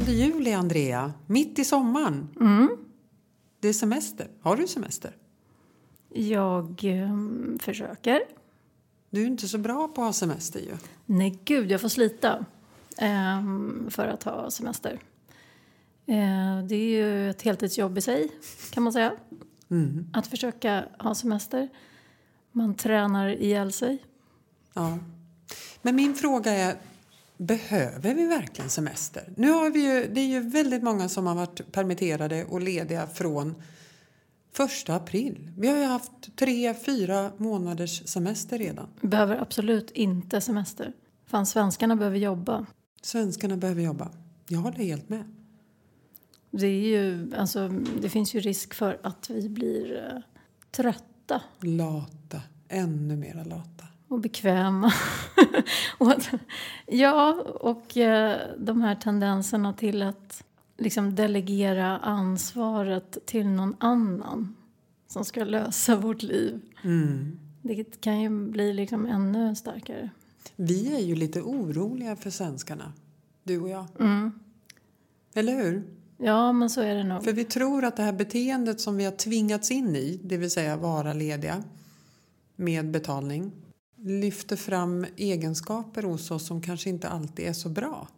13 juli, Andrea. Mitt i sommaren. Mm. Det är semester. Har du semester? Jag eh, försöker. Du är inte så bra på att ha semester ju. Nej, gud, jag får slita eh, för att ha semester. Eh, det är ju ett heltidsjobb i sig, kan man säga. Mm. Att försöka ha semester. Man tränar ihjäl sig. Ja. Men min fråga är, behöver vi verkligen semester? Nu har vi ju, det är ju väldigt många som har varit permitterade och lediga från första april. Vi har ju haft tre, fyra månaders semester redan. Behöver absolut inte semester. Fan, svenskarna behöver jobba. Svenskarna behöver jobba. Jag håller helt med. Det, är ju, alltså, det finns ju risk för att vi blir eh, trötta Lata. Ännu mera lata. Och bekväma. och ja, och eh, de här tendenserna till att liksom delegera ansvaret till någon annan som ska lösa vårt liv. Mm. Det kan ju bli liksom ännu starkare. Vi är ju lite oroliga för svenskarna, du och jag. Mm. Eller hur? Ja, men så är det nog. För vi tror att det här beteendet som vi har tvingats in i, det vill säga vara lediga med betalning, lyfter fram egenskaper hos oss som kanske inte alltid är så bra.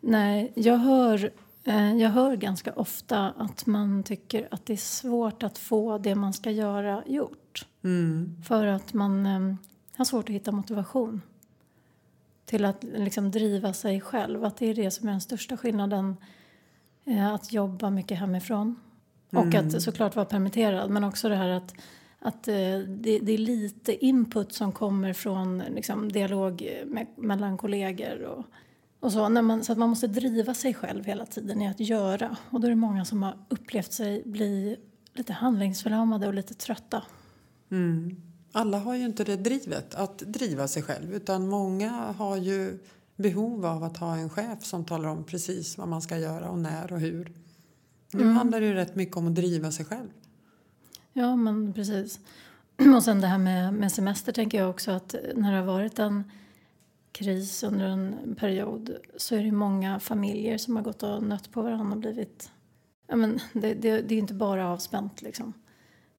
Nej, jag hör, eh, jag hör ganska ofta att man tycker att det är svårt att få det man ska göra gjort. Mm. För att man eh, har svårt att hitta motivation till att liksom driva sig själv. Att det är det som är den största skillnaden. Eh, att jobba mycket hemifrån. Och att såklart vara permitterad. Men också det här att, att eh, det, det är lite input som kommer från liksom, dialog med, mellan kollegor. Och, och så, man, så att man måste driva sig själv hela tiden i att göra. Och då är det många som har upplevt sig bli lite handlingsförlamade och lite trötta. Mm. Alla har ju inte det drivet att driva sig själv utan många har ju behov av att ha en chef som talar om precis vad man ska göra och när och hur. Nu handlar det ju rätt mycket om att driva sig själv. Ja, men precis. Och sen det här med, med semester tänker jag också att när det har varit en kris under en period så är det många familjer som har gått och nött på varandra och blivit... Ja, men det, det, det är inte bara avspänt liksom.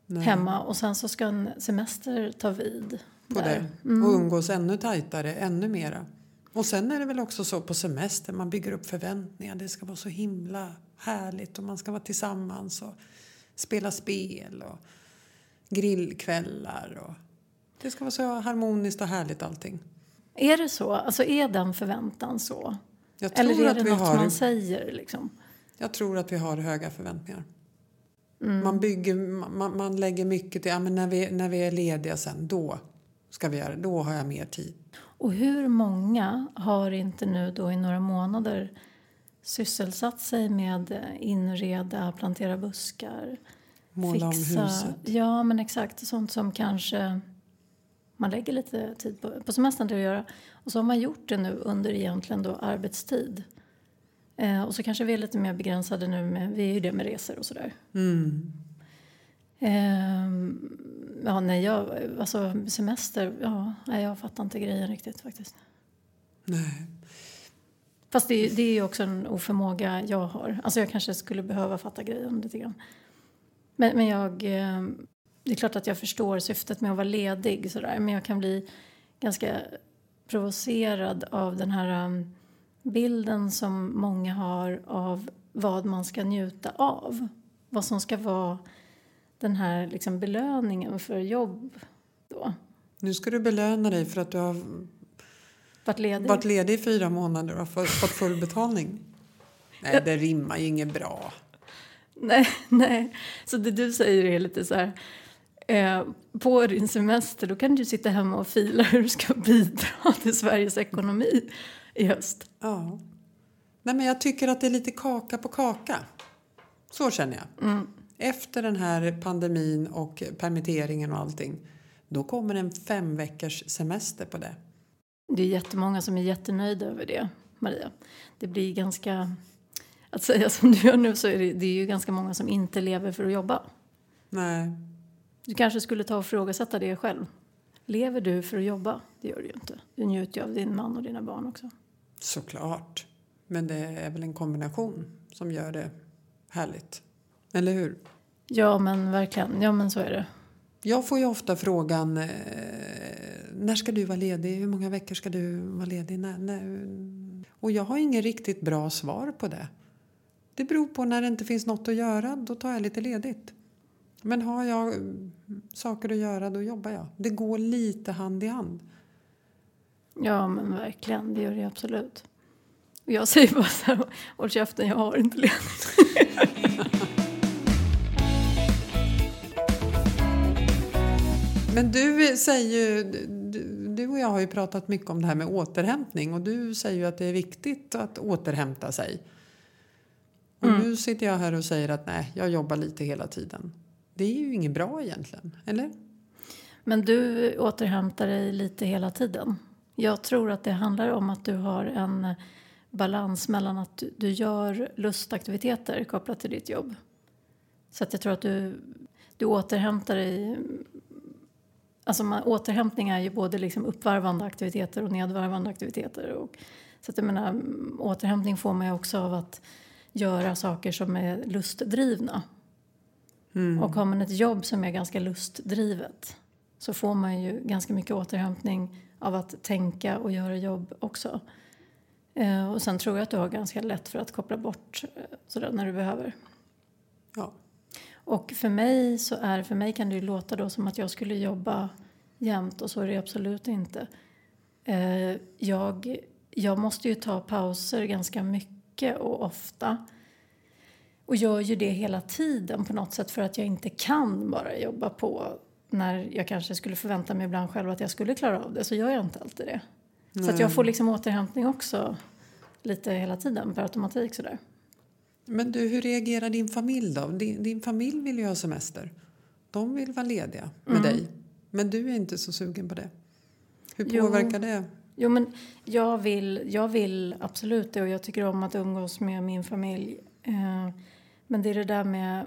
Nej. hemma och sen så ska en semester ta vid. på där. det och umgås ännu tajtare, ännu mera. Och sen är det väl också så på semester, man bygger upp förväntningar. Det ska vara så himla härligt och man ska vara tillsammans och spela spel och grillkvällar. Och det ska vara så harmoniskt och härligt allting. Är det så? Alltså är den förväntan så? Eller är det något har, man säger liksom? jag tror att vi har höga förväntningar. Mm. Man, bygger, man, man lägger mycket till, ja, men när, vi, när vi är lediga sen, då ska vi göra. Då har jag mer tid. Och hur många har inte nu då i några månader sysselsatt sig med eh, inreda, plantera buskar, Måla om huset. Ja, men exakt. Sånt som kanske man lägger lite tid på, på semestern till att göra. Och så har man gjort det nu under egentligen då arbetstid. Eh, och så kanske vi är lite mer begränsade nu med, vi är ju det med resor och sådär. Mm. Ehm, ja, nej, jag, alltså semester, ja, nej, jag fattar inte grejen riktigt faktiskt. Nej. Fast det, det är ju också en oförmåga jag har. Alltså jag kanske skulle behöva fatta grejen lite grann. Men, men jag, eh, det är klart att jag förstår syftet med att vara ledig sådär. Men jag kan bli ganska provocerad av den här eh, bilden som många har av vad man ska njuta av. Vad som ska vara den här liksom belöningen för jobb då. Nu ska du belöna dig för att du har varit ledig. varit ledig i fyra månader och fått full betalning. Nej, det rimmar ju inget bra. Nej, nej. Så det du säger är lite så här... Eh, på din semester då kan du sitta hemma och fila hur du ska bidra till Sveriges ekonomi i höst. Ja. Nej, men jag tycker att det är lite kaka på kaka. Så känner jag. Mm. Efter den här pandemin och permitteringen och allting. Då kommer en fem veckors semester på det. Det är jättemånga som är jättenöjda över det, Maria. Det blir ganska... Att säga som du gör nu så är det, det är ju ganska många som inte lever för att jobba. Nej. Du kanske skulle ta och frågasätta det själv. Lever du för att jobba? Det gör du ju inte. Du njuter ju av din man och dina barn också. Såklart. Men det är väl en kombination som gör det härligt. Eller hur? Ja, men verkligen. Ja, men så är det. Jag får ju ofta frågan eh, när ska du vara ledig? Hur många veckor ska du vara ledig? När, när? Och jag har ingen riktigt bra svar på det. Det beror på när det inte finns något att göra, då tar jag lite ledigt. Men har jag mm, saker att göra, då jobbar jag. Det går lite hand i hand. Ja, men verkligen. Det gör det absolut. Och jag säger bara så här, håll käften, jag har inte ledigt. Men du säger ju, du, och jag har ju pratat mycket om det här med återhämtning och du säger ju att det är viktigt att återhämta sig. Och Mm. nu sitter jag här och säger att nej, jag jobbar lite hela tiden. Det är ju inget bra egentligen, eller? Men du återhämtar dig lite hela tiden. Jag tror att det handlar om att du har en balans mellan att du- du gör lustaktiviteter kopplat till ditt jobb. Så att jag tror att du, du återhämtar dig... Alltså man, återhämtning är ju både liksom uppvarvande aktiviteter och nedvarvande aktiviteter. Och, så att jag menar, mm, återhämtning får man ju också av att göra saker som är lustdrivna. Och har man ett jobb som är ganska lustdrivet så får man ju ganska mycket återhämtning av att tänka och göra jobb också. Eh, och sen tror jag att du har ganska lätt för att koppla bort eh, sådär när du behöver. Ja. Och för mig så är för mig kan det låta då som att jag skulle jobba jämt och så är det absolut inte. Eh, jag, jag måste ju ta pauser ganska mycket och ofta. Och gör ju det hela tiden på något sätt för att jag inte kan bara jobba på när jag kanske skulle förvänta mig ibland själv att jag skulle klara av det så gör jag inte alltid det. Så att jag får liksom återhämtning också lite hela tiden per automatik sådär. Men du, hur reagerar din familj då? Din, din familj vill ju ha semester. De vill vara lediga med dig. Men du är inte så sugen på det. Hur Jo. påverkar det? Jo, men jag vill, jag vill absolut det och jag tycker om att umgås med min familj. Eh, men det är det där med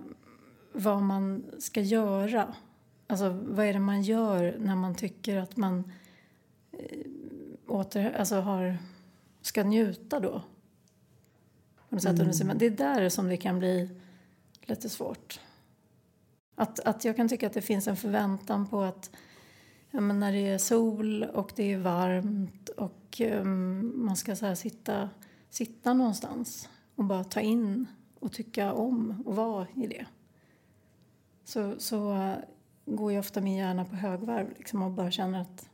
vad man ska göra. Alltså vad är det man gör när man tycker att man eh, åter, alltså har, ska njuta då? På något sätt semestern. Det är där som det kan bli lite svårt. Att, att jag kan tycka att det finns en förväntan på att ja, när det är sol och det är varmt och um, man ska så sitta, sitta någonstans och bara ta in och tycka om och vara i det. Så, så uh, går ju ofta min hjärna på högvarv liksom, och bara känner att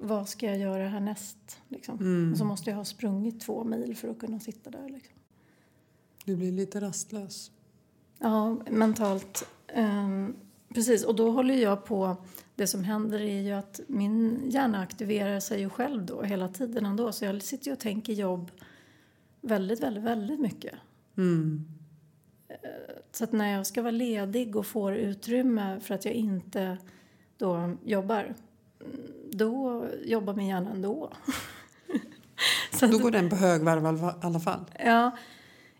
vad ska jag göra härnäst? Liksom. Och så måste jag ha sprungit två mil för att kunna sitta där. Liksom. Du blir lite rastlös. Ja, mentalt. Ehm, precis, och då håller jag på... Det som händer är ju att min hjärna aktiverar sig ju själv då hela tiden ändå. Så jag sitter ju och tänker jobb väldigt, väldigt, väldigt mycket. Mm. Så att när jag ska vara ledig och får utrymme för att jag inte då jobbar, mm, då jobbar min hjärna ändå. Så Då går den på högvarv i alla- fall. Ja,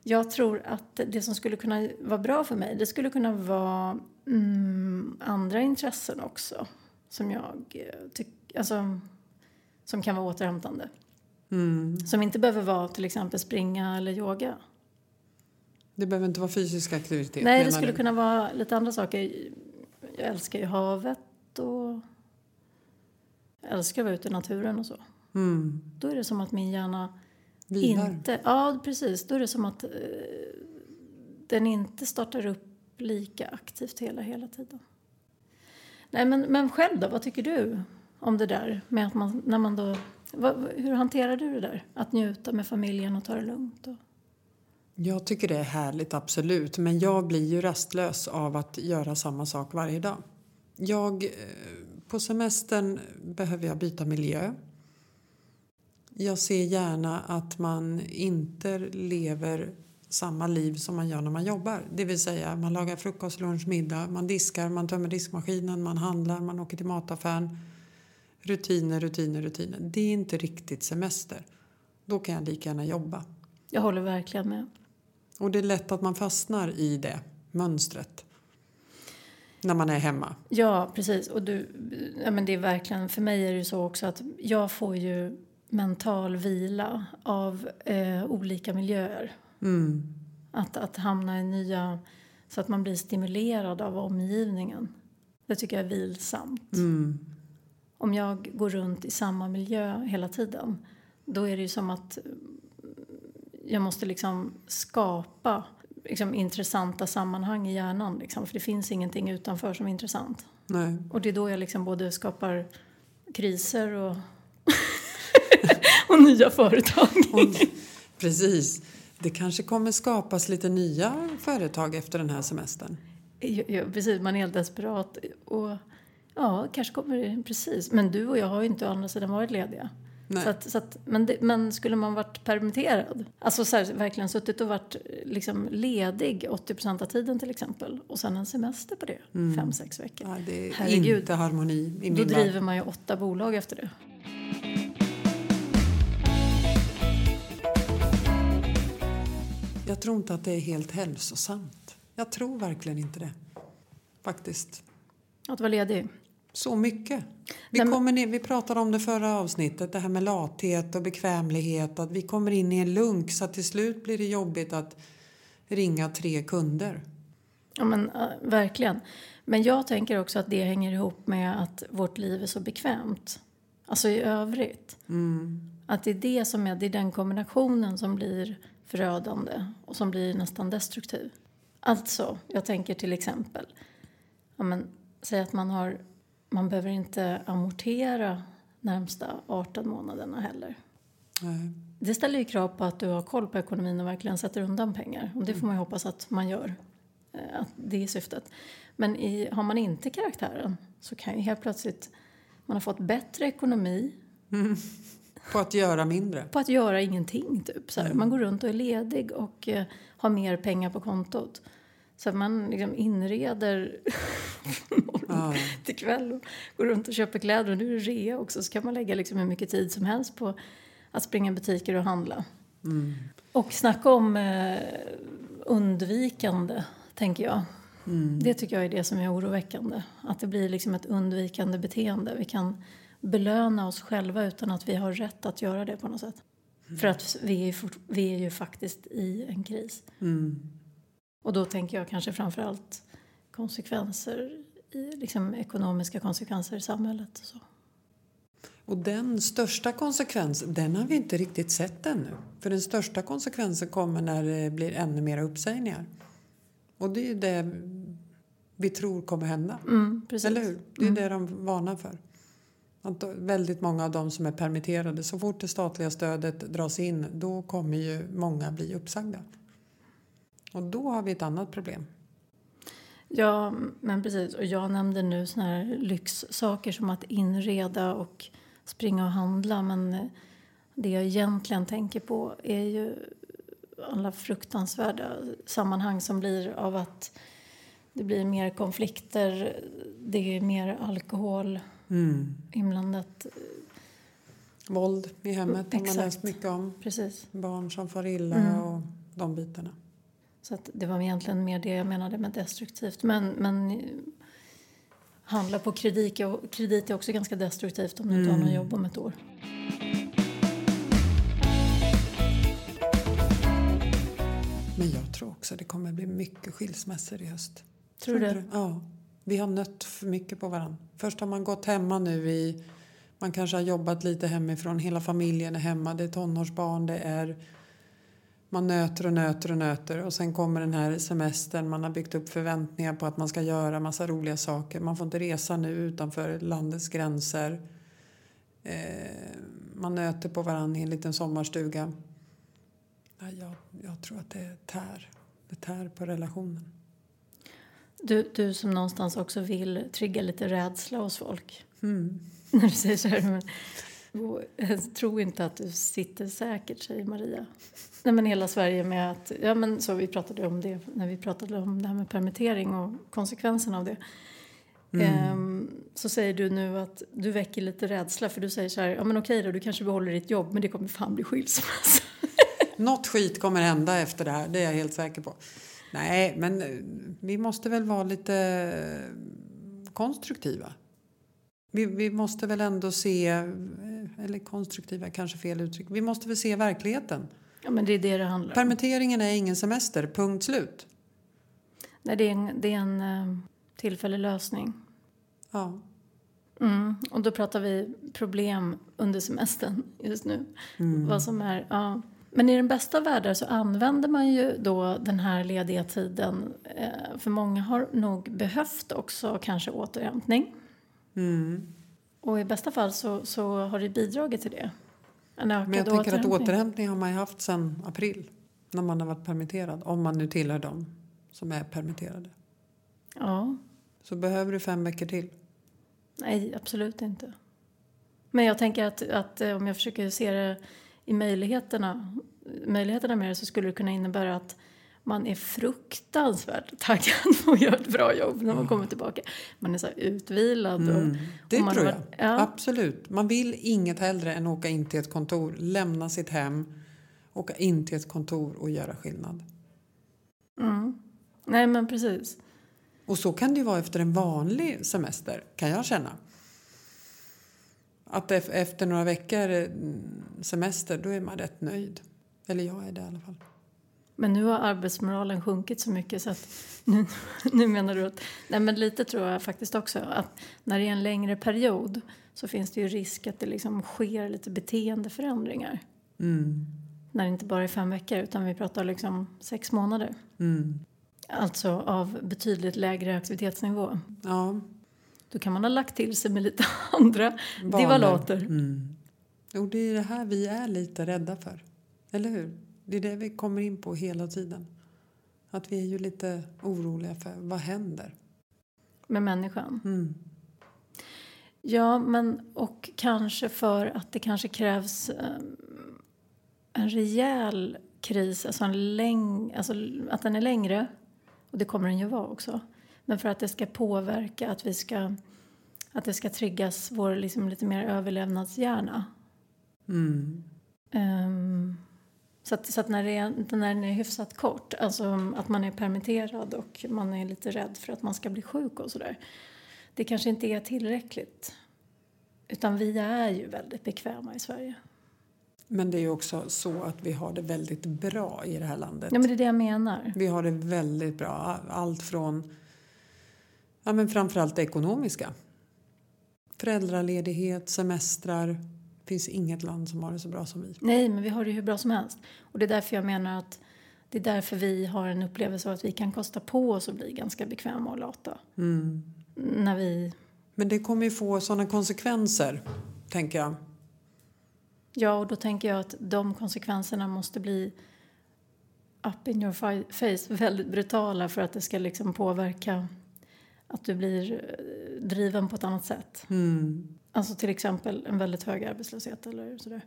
jag tror att det som skulle kunna vara bra för mig det skulle kunna vara mm, andra intressen också som jag eh, tycker, alltså som kan vara återhämtande. Mm. Som inte behöver vara till exempel springa eller yoga. Det behöver inte vara fysisk aktivitet. Nej, det skulle du? kunna vara lite andra saker. Jag älskar ju havet och älskar att vara ute i naturen och så. Mm. Då är det som att min hjärna Vilar. inte... Ja, precis. Då är det som att eh, den inte startar upp lika aktivt hela, hela tiden. Nej, men, men själv då? Vad tycker du om det där med att man, när man då... Vad, hur hanterar du det där? Att njuta med familjen och ta det lugnt? Och, Jag tycker det är härligt, absolut. Men jag blir ju rastlös av att göra samma sak varje dag. Jag, eh, på semestern behöver jag byta miljö. Jag ser gärna att man inte lever samma liv som man gör när man jobbar. Det vill säga man lagar frukost, lunch, middag, man diskar, man tömmer diskmaskinen, man handlar, man åker till mataffären. Rutiner, rutiner, rutiner. Det är inte riktigt semester. Då kan jag lika gärna jobba. jag håller verkligen med. Och det är lätt att man fastnar i det mönstret. När man är hemma. Ja, precis. Och du, ja, men det är verkligen, för mig är det så också att jag får ju mental vila av eh, olika miljöer. Mm. Att, att hamna i nya... Så att man blir stimulerad av omgivningen. Det tycker jag är vilsamt. Mm. Om jag går runt i samma miljö hela tiden då är det ju som att jag måste liksom skapa liksom, intressanta sammanhang i hjärnan. Liksom, för det finns ingenting utanför som är intressant. Nej. Och det är då jag liksom både skapar kriser och, och nya företag. Och, precis. Det kanske kommer skapas lite nya företag efter den här semestern. Ja, ja, precis, man är helt desperat. Och, ja, kanske kommer det, precis. Men du och jag har ju inte å andra sidan varit lediga. Nej. Så att, så att, men, det, men skulle man varit permitterad, alltså så här, verkligen suttit och varit liksom ledig 80 av tiden till exempel och sen en semester på det, fem, sex veckor. Ja, det är Herregud. inte harmoni i Då värld. driver man ju åtta bolag efter det. Jag tror inte att det är helt hälsosamt. Jag tror verkligen inte det. Faktiskt. Att vara ledig. Så mycket. Vi, kommer ner, vi pratade om det förra avsnittet, det här med lathet och bekvämlighet. Att vi kommer in i en lunk så till slut blir det jobbigt att ringa tre kunder. Ja, men, verkligen. Men jag tänker också att det hänger ihop med att vårt liv är så bekvämt. Alltså i övrigt. Att det är det som är, det är den kombinationen som blir förödande och som blir nästan destruktiv. Alltså, jag tänker till exempel, ja, men, säg att man har, man behöver inte amortera närmsta 18 månaderna heller. Nej. Det ställer ju krav på att du har koll på ekonomin och verkligen sätter undan pengar. Och det får man ju hoppas att man gör. Eh, Att det är syftet. Men i, har man inte karaktären så kan ju helt plötsligt man har fått bättre ekonomi På att göra mindre. på att göra ingenting. Typ. Så här, Man går runt och är ledig och eh, har mer pengar på kontot. Så att man liksom inreder Ja. till kväll och går runt och köper kläder. Och nu är det rea också så kan man lägga liksom hur mycket tid som helst på att springa i butiker och handla. Och snacka om eh, undvikande, tänker jag. Det tycker jag är det som är oroväckande. Att det blir liksom ett undvikande beteende. Vi kan belöna oss själva utan att vi har rätt att göra det på något sätt. För att vi är, fort, vi är ju faktiskt i en kris. Mm. Och då tänker jag kanske framför allt konsekvenser, i, liksom ekonomiska konsekvenser i samhället. Och så. Och den största konsekvensen, den har vi inte riktigt sett ännu. För den största konsekvensen kommer när det blir ännu mer uppsägningar. Och det är det vi tror kommer hända. Mm, precis. Eller hur? Det är det de varnar för. Att väldigt många av de som är permitterade, så fort det statliga stödet dras in, då kommer ju många bli uppsagda. Och då har vi ett annat problem. Ja, men precis. Och jag nämnde nu såna här lyxsaker som att inreda och springa och handla. Men eh, det jag egentligen tänker på är ju alla fruktansvärda sammanhang som blir av att det blir mer konflikter, det är mer alkohol Mm. inblandat. Våld i hemmet har man läst mycket om. Precis. Barn som far illa Mm. och de bitarna. Så att det var egentligen mer det jag menade med destruktivt. Men, men handla på kredit, kredit är också ganska destruktivt om du inte har något jobb om ett år. Men jag tror också det kommer bli mycket skilsmässor i höst. Tror du det? Ja. Vi har nött för mycket på varandra. Först har man gått hemma nu i... Man kanske har jobbat lite hemifrån. Hela familjen är hemma. Det är tonårsbarn. Det är... Man nöter och nöter och nöter. Och sen kommer den här semestern. Man har byggt upp förväntningar på att man ska göra massa roliga saker. Man får inte resa nu utanför landets gränser. Eh, man nöter på varandra i en liten sommarstuga. Jag, jag tror att det tär. Det tär på relationen. Du, du som någonstans också vill trigga lite rädsla hos folk. Mm. När du säger så här, men, "Åh, jag tror inte att du sitter säkert, säger Maria. Nej, men hela Sverige med att, ja men så vi pratade om det när vi pratade om det här med permittering och konsekvenserna av det. Ehm, så säger du nu att du väcker lite rädsla för du säger så här, ja men okej då, du kanske behåller ditt jobb men det kommer fan bli skilsmässa. Något skit kommer hända efter det här, det är jag helt säker på. Nej, men eh, vi måste väl vara lite eh, konstruktiva. Vi, vi måste väl ändå se, eller konstruktiva kanske fel uttryck, vi måste väl se verkligheten. Ja, men det är det det handlar om. Permitteringen är ingen semester, punkt slut. Nej, det är en, det är en eh, tillfällig lösning. Ja. Mm. Och då pratar vi problem under semestern just nu. Vad som är, ja. Men i den bästa världen så använder man ju då den här lediga tiden. Eh, för många har nog behövt också kanske återhämtning. Mm. Och i bästa fall så, så har det bidragit till det. Men jag tänker att återhämtning. återhämtning har man ju haft sedan april. När man har varit permitterad. Om man nu tillhör dem som är permitterade. Ja, Så behöver du fem veckor till. nej absolut inte. Men jag tänker att, att eh, om jag försöker se det i möjligheterna, möjligheterna med det så skulle det kunna innebära att man är fruktansvärt taggad på att göra ett bra jobb när man kommer tillbaka. Man är så utvilad. Och, Mm. Det och man tror har jag. varit- Ja. Absolut. Man vill inget hellre än åka in till ett kontor, lämna sitt hem, åka in till ett kontor och göra skillnad. Mm. Nej men precis. Och så kan det ju vara efter en vanlig semester, kan jag känna. Att ef- efter några veckor mm, semester, då är man rätt nöjd. Eller jag är det i alla fall. Men nu har arbetsmoralen sjunkit så mycket så att nu, nu menar du att... Nej men lite tror jag faktiskt också att när det är en längre period så finns det ju risk att det liksom sker lite beteendeförändringar. Mm. När det inte bara är fem veckor utan vi pratar liksom sex månader. Mm. Alltså av betydligt lägre aktivitetsnivå. Ja, Då kan man ha lagt till sig med lite andra vanor. divalater. Mm. Och det är det här vi är lite rädda för. Eller hur? Det är det vi kommer in på hela tiden. Att vi är ju lite oroliga för vad händer? med människan. Mm. Ja, men och kanske för att det kanske krävs eh, en rejäl kris, alltså, en läng, alltså att den är längre. Och det kommer den ju vara också. Men för att det ska påverka, att vi ska att det ska triggas vår liksom lite mer överlevnadshjärna. Mm. Ehm, så att, så att när, det är, när den är hyfsat kort, alltså att man är permitterad och man är lite rädd för att man ska bli sjuk och sådär. Det kanske inte är tillräckligt. Utan vi är ju väldigt bekväma i Sverige. Men det är ju också så att vi har det väldigt bra i det här landet. Ja men det är det jag menar. Vi har det väldigt bra. Allt från, ja men framförallt det ekonomiska. Föräldraledighet, semestrar. Finns inget land som har det så bra som vi. Nej men vi har det hur bra som helst. Och det är därför jag menar att det är därför vi har en upplevelse av att vi kan kosta på oss att bli ganska bekväma och lata. Mm. När vi, Men det kommer ju få sådana konsekvenser, tänker jag. ja och då tänker jag att de konsekvenserna måste bli up in your face, väldigt brutala för att det ska liksom påverka att du blir eh, driven på ett annat sätt. Mm. Alltså till exempel en väldigt hög arbetslöshet eller sådär.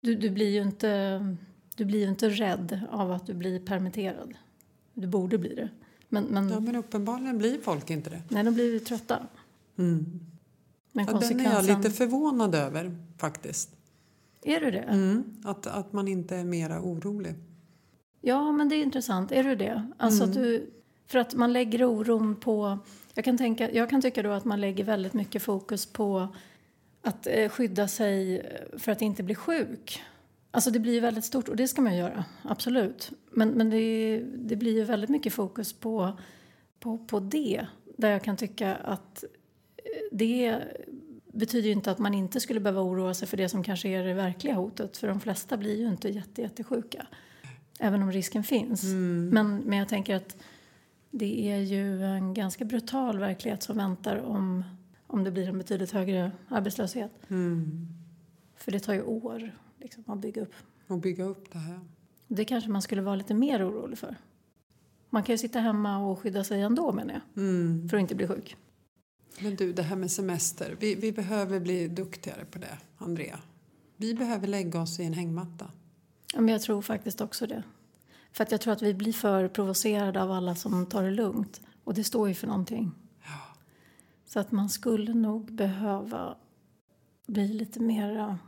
Du, du, blir ju inte, du blir inte rädd av att du blir permitterad. Du borde bli det. Men, men Ja, men uppenbarligen blir folk inte det. nej, de blir ju trötta. Mm. Men Ja, den är jag konsekvensen... lite förvånad över, faktiskt. Är du det? Mm. Att, att man inte är mera orolig. Ja, men det är intressant. Är du det? Alltså att du, för att man lägger oron på... Jag kan, tänka, jag kan tycka då att man lägger väldigt mycket fokus på att eh, skydda sig för att inte bli sjuk. Alltså det blir ju väldigt stort och det ska man göra, absolut. Men, men det, det blir ju väldigt mycket fokus på, på, på det. Där jag kan tycka att eh, det betyder ju inte att man inte skulle behöva oroa sig för det som kanske är det verkliga hotet. För de flesta blir ju inte jätte, jättesjuka. Även om risken finns. Men, men jag tänker att det är ju en ganska brutal verklighet som väntar om, om det blir en betydligt högre arbetslöshet. Mm. För det tar ju år liksom, att bygga upp. Och bygga upp det här. Det kanske man skulle vara lite mer orolig för. Man kan ju sitta hemma och skydda sig ändå menar jag. Mm. För att inte bli sjuk. Men du, det här med semester. Vi, vi behöver bli duktigare på det, Andrea. Vi behöver lägga oss i en hängmatta. Ja, men jag tror faktiskt också det. För att jag tror att vi blir för provocerade av alla som tar det lugnt. Och det står ju för någonting. Så att man skulle nog behöva bli lite mer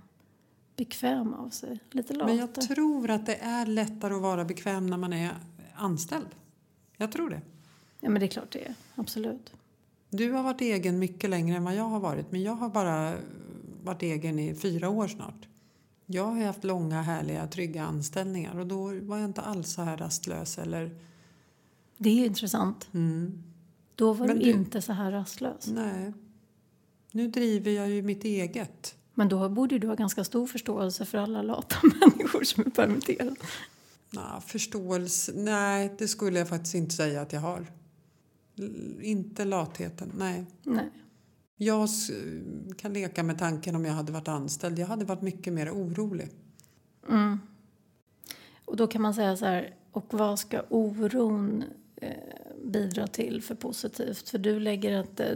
bekväm av sig. Lite Men jag tror att det är lättare att vara bekväm när man är anställd. Jag tror det. Ja men det är klart det är. Absolut. Du har varit egen mycket längre än vad jag har varit men jag har bara varit egen i fyra år snart. Jag har haft långa, härliga, trygga anställningar och då var jag inte alls så här rastlös eller... Det är intressant. Mm, Då var Men du inte så här rastlös. nej. Nu driver jag ju mitt eget. Men då borde du ha ganska stor förståelse för alla lata människor som är permitterade. Nah, förståelse, nej det skulle jag faktiskt inte säga att jag har. L- inte latheten, nej. Nej. Jag kan leka med tanken om jag hade varit anställd. Jag hade varit mycket mer orolig. Mm. Och då kan man säga så här, och vad ska oron eh, bidra till för positivt? För du lägger att eh,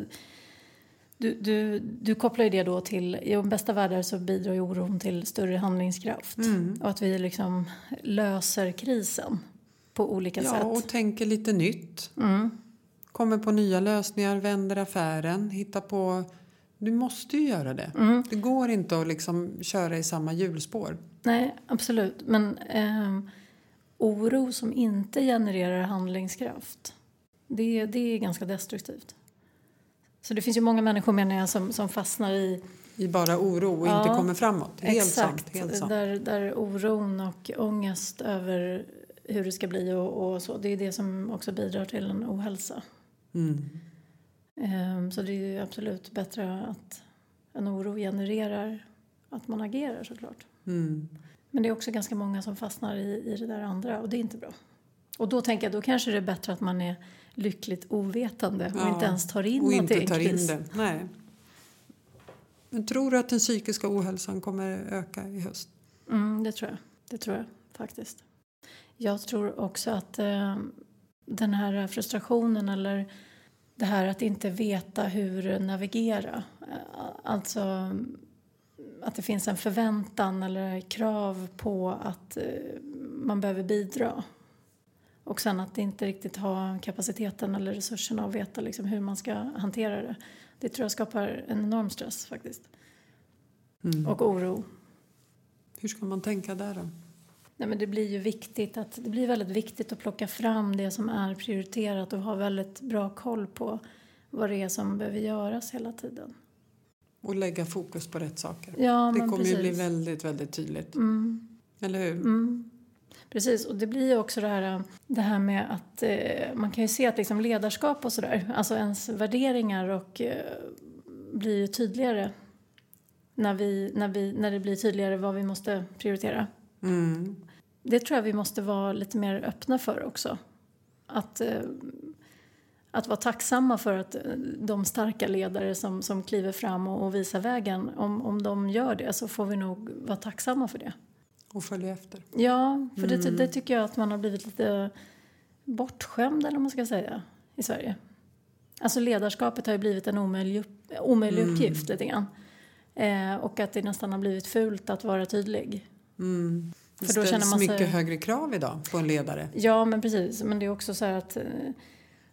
du, du, du kopplar ju det då till, i de bästa världar så bidrar ju oron till större handlingskraft. Mm. Och att vi liksom löser krisen på olika Ja, sätt. och tänker lite nytt. Mm. Kommer på nya lösningar, vänder affären, hittar på... Du måste ju göra det. Mm. Det går inte att liksom köra i samma hjulspår. Nej, absolut. Men ehm, oro som inte genererar handlingskraft, det, det är ganska destruktivt. Så det finns ju många människor menar jag som, som fastnar i I bara oro och Ja, inte kommer framåt. Helt exakt, sant. Helt sant. Där, där oron och ångest över hur det ska bli och, och så, det är det som också bidrar till en ohälsa. Mm. Ehm, så det är ju absolut bättre att en oro genererar att man agerar såklart. Mm. Men det är också ganska många som fastnar i, i det där andra och det är inte bra. Och då tänker jag, då kanske det är bättre att man är lyckligt ovetande och Ja, inte ens tar in Och att det inte en tar in det. Nej. Men tror du att den psykiska ohälsan kommer öka i höst? Mm, det tror jag. Det tror jag faktiskt. Jag tror också att eh, den här frustrationen eller det här att inte veta hur navigera. eh, Alltså att det finns en förväntan eller krav på att eh, man behöver bidra. Och sen att inte riktigt ha kapaciteten eller resurserna att veta liksom hur man ska hantera det. Det tror jag skapar en enorm stress faktiskt. Mm. Och oro. Hur ska man tänka där då? Nej, men det blir ju viktigt att, det blir väldigt viktigt att plocka fram det som är prioriterat och ha väldigt bra koll på vad det är som behöver göras hela tiden. Och lägga fokus på rätt saker. Ja, det kommer precis. ju bli väldigt, väldigt tydligt. Mm, Eller hur? mm. Precis, och det blir ju också det här, det här med att eh, man kan ju se att liksom ledarskap och sådär, alltså ens värderingar och eh, blir ju tydligare när, vi, när, vi, när det blir tydligare vad vi måste prioritera. Mm. Det tror jag vi måste vara lite mer öppna för också. Att, eh, att vara tacksamma för att de starka ledare som, som kliver fram och, och visar vägen, om, om de gör det så får vi nog vara tacksamma för det. Och följa efter. Ja, för det, det tycker jag att man har blivit lite bortskämd eller vad man ska säga i Sverige. Alltså ledarskapet har ju blivit en omöjlig, omöjlig uppgift lite grann. Eh, och att det nästan har blivit fult att vara tydlig. Mm. Det För då ställs sig- mycket högre krav idag på en ledare. Ja, men precis. Men det är också så här att eh,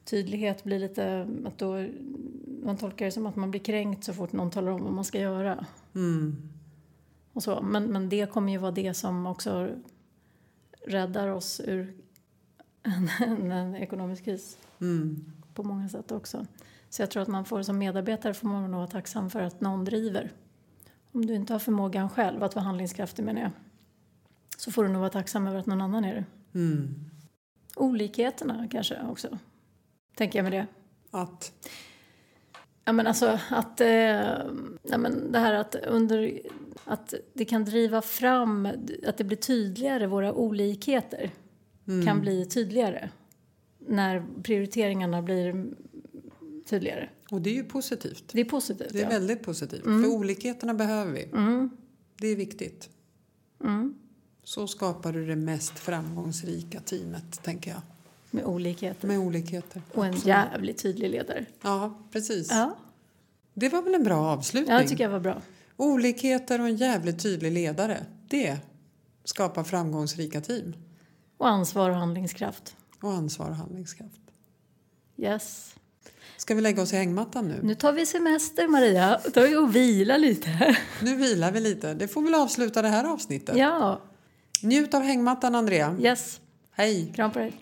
tydlighet blir lite... Att då, man tolkar det som att man blir kränkt så fort någon talar om vad man ska göra. Mm. Och så. Men, men det kommer ju vara det som också räddar oss ur en, en, en ekonomisk kris Mm. på många sätt också. Så jag tror att man får som medarbetare får man nog vara tacksam för att någon driver. Om du inte har förmågan själv att vara handlingskraftig menar jag. Så får du nog vara tacksam över att någon annan är det. Mm. Olikheterna kanske också. Tänker jag med det. Att Ja men alltså att, eh, ja, men det här att under, att det kan driva fram, att det blir tydligare, våra olikheter kan bli tydligare. När prioriteringarna blir tydligare. Och det är ju positivt. Det är positivt. Det är ja. väldigt positivt. För olikheterna behöver vi. Mm, Det är viktigt. mm, Så skapar du det mest framgångsrika teamet, tänker jag. med olikheter. Med olikheter. Och en jävligt tydlig ledare. Ja, precis. Ja, Det var väl en bra avslutning? ja det tycker jag var bra. Olikheter och en jävligt tydlig ledare. Det skapar framgångsrika team. Och ansvar och handlingskraft. Och ansvar och handlingskraft. Yes. Ska vi lägga oss i hängmattan nu? Nu tar vi semester Maria. Tar vi och vila lite. Nu vilar vi lite. Det får väl avsluta det här avsnittet. Ja, Njut av hängmattan, Andrea. yes. Hej! Kram på dig.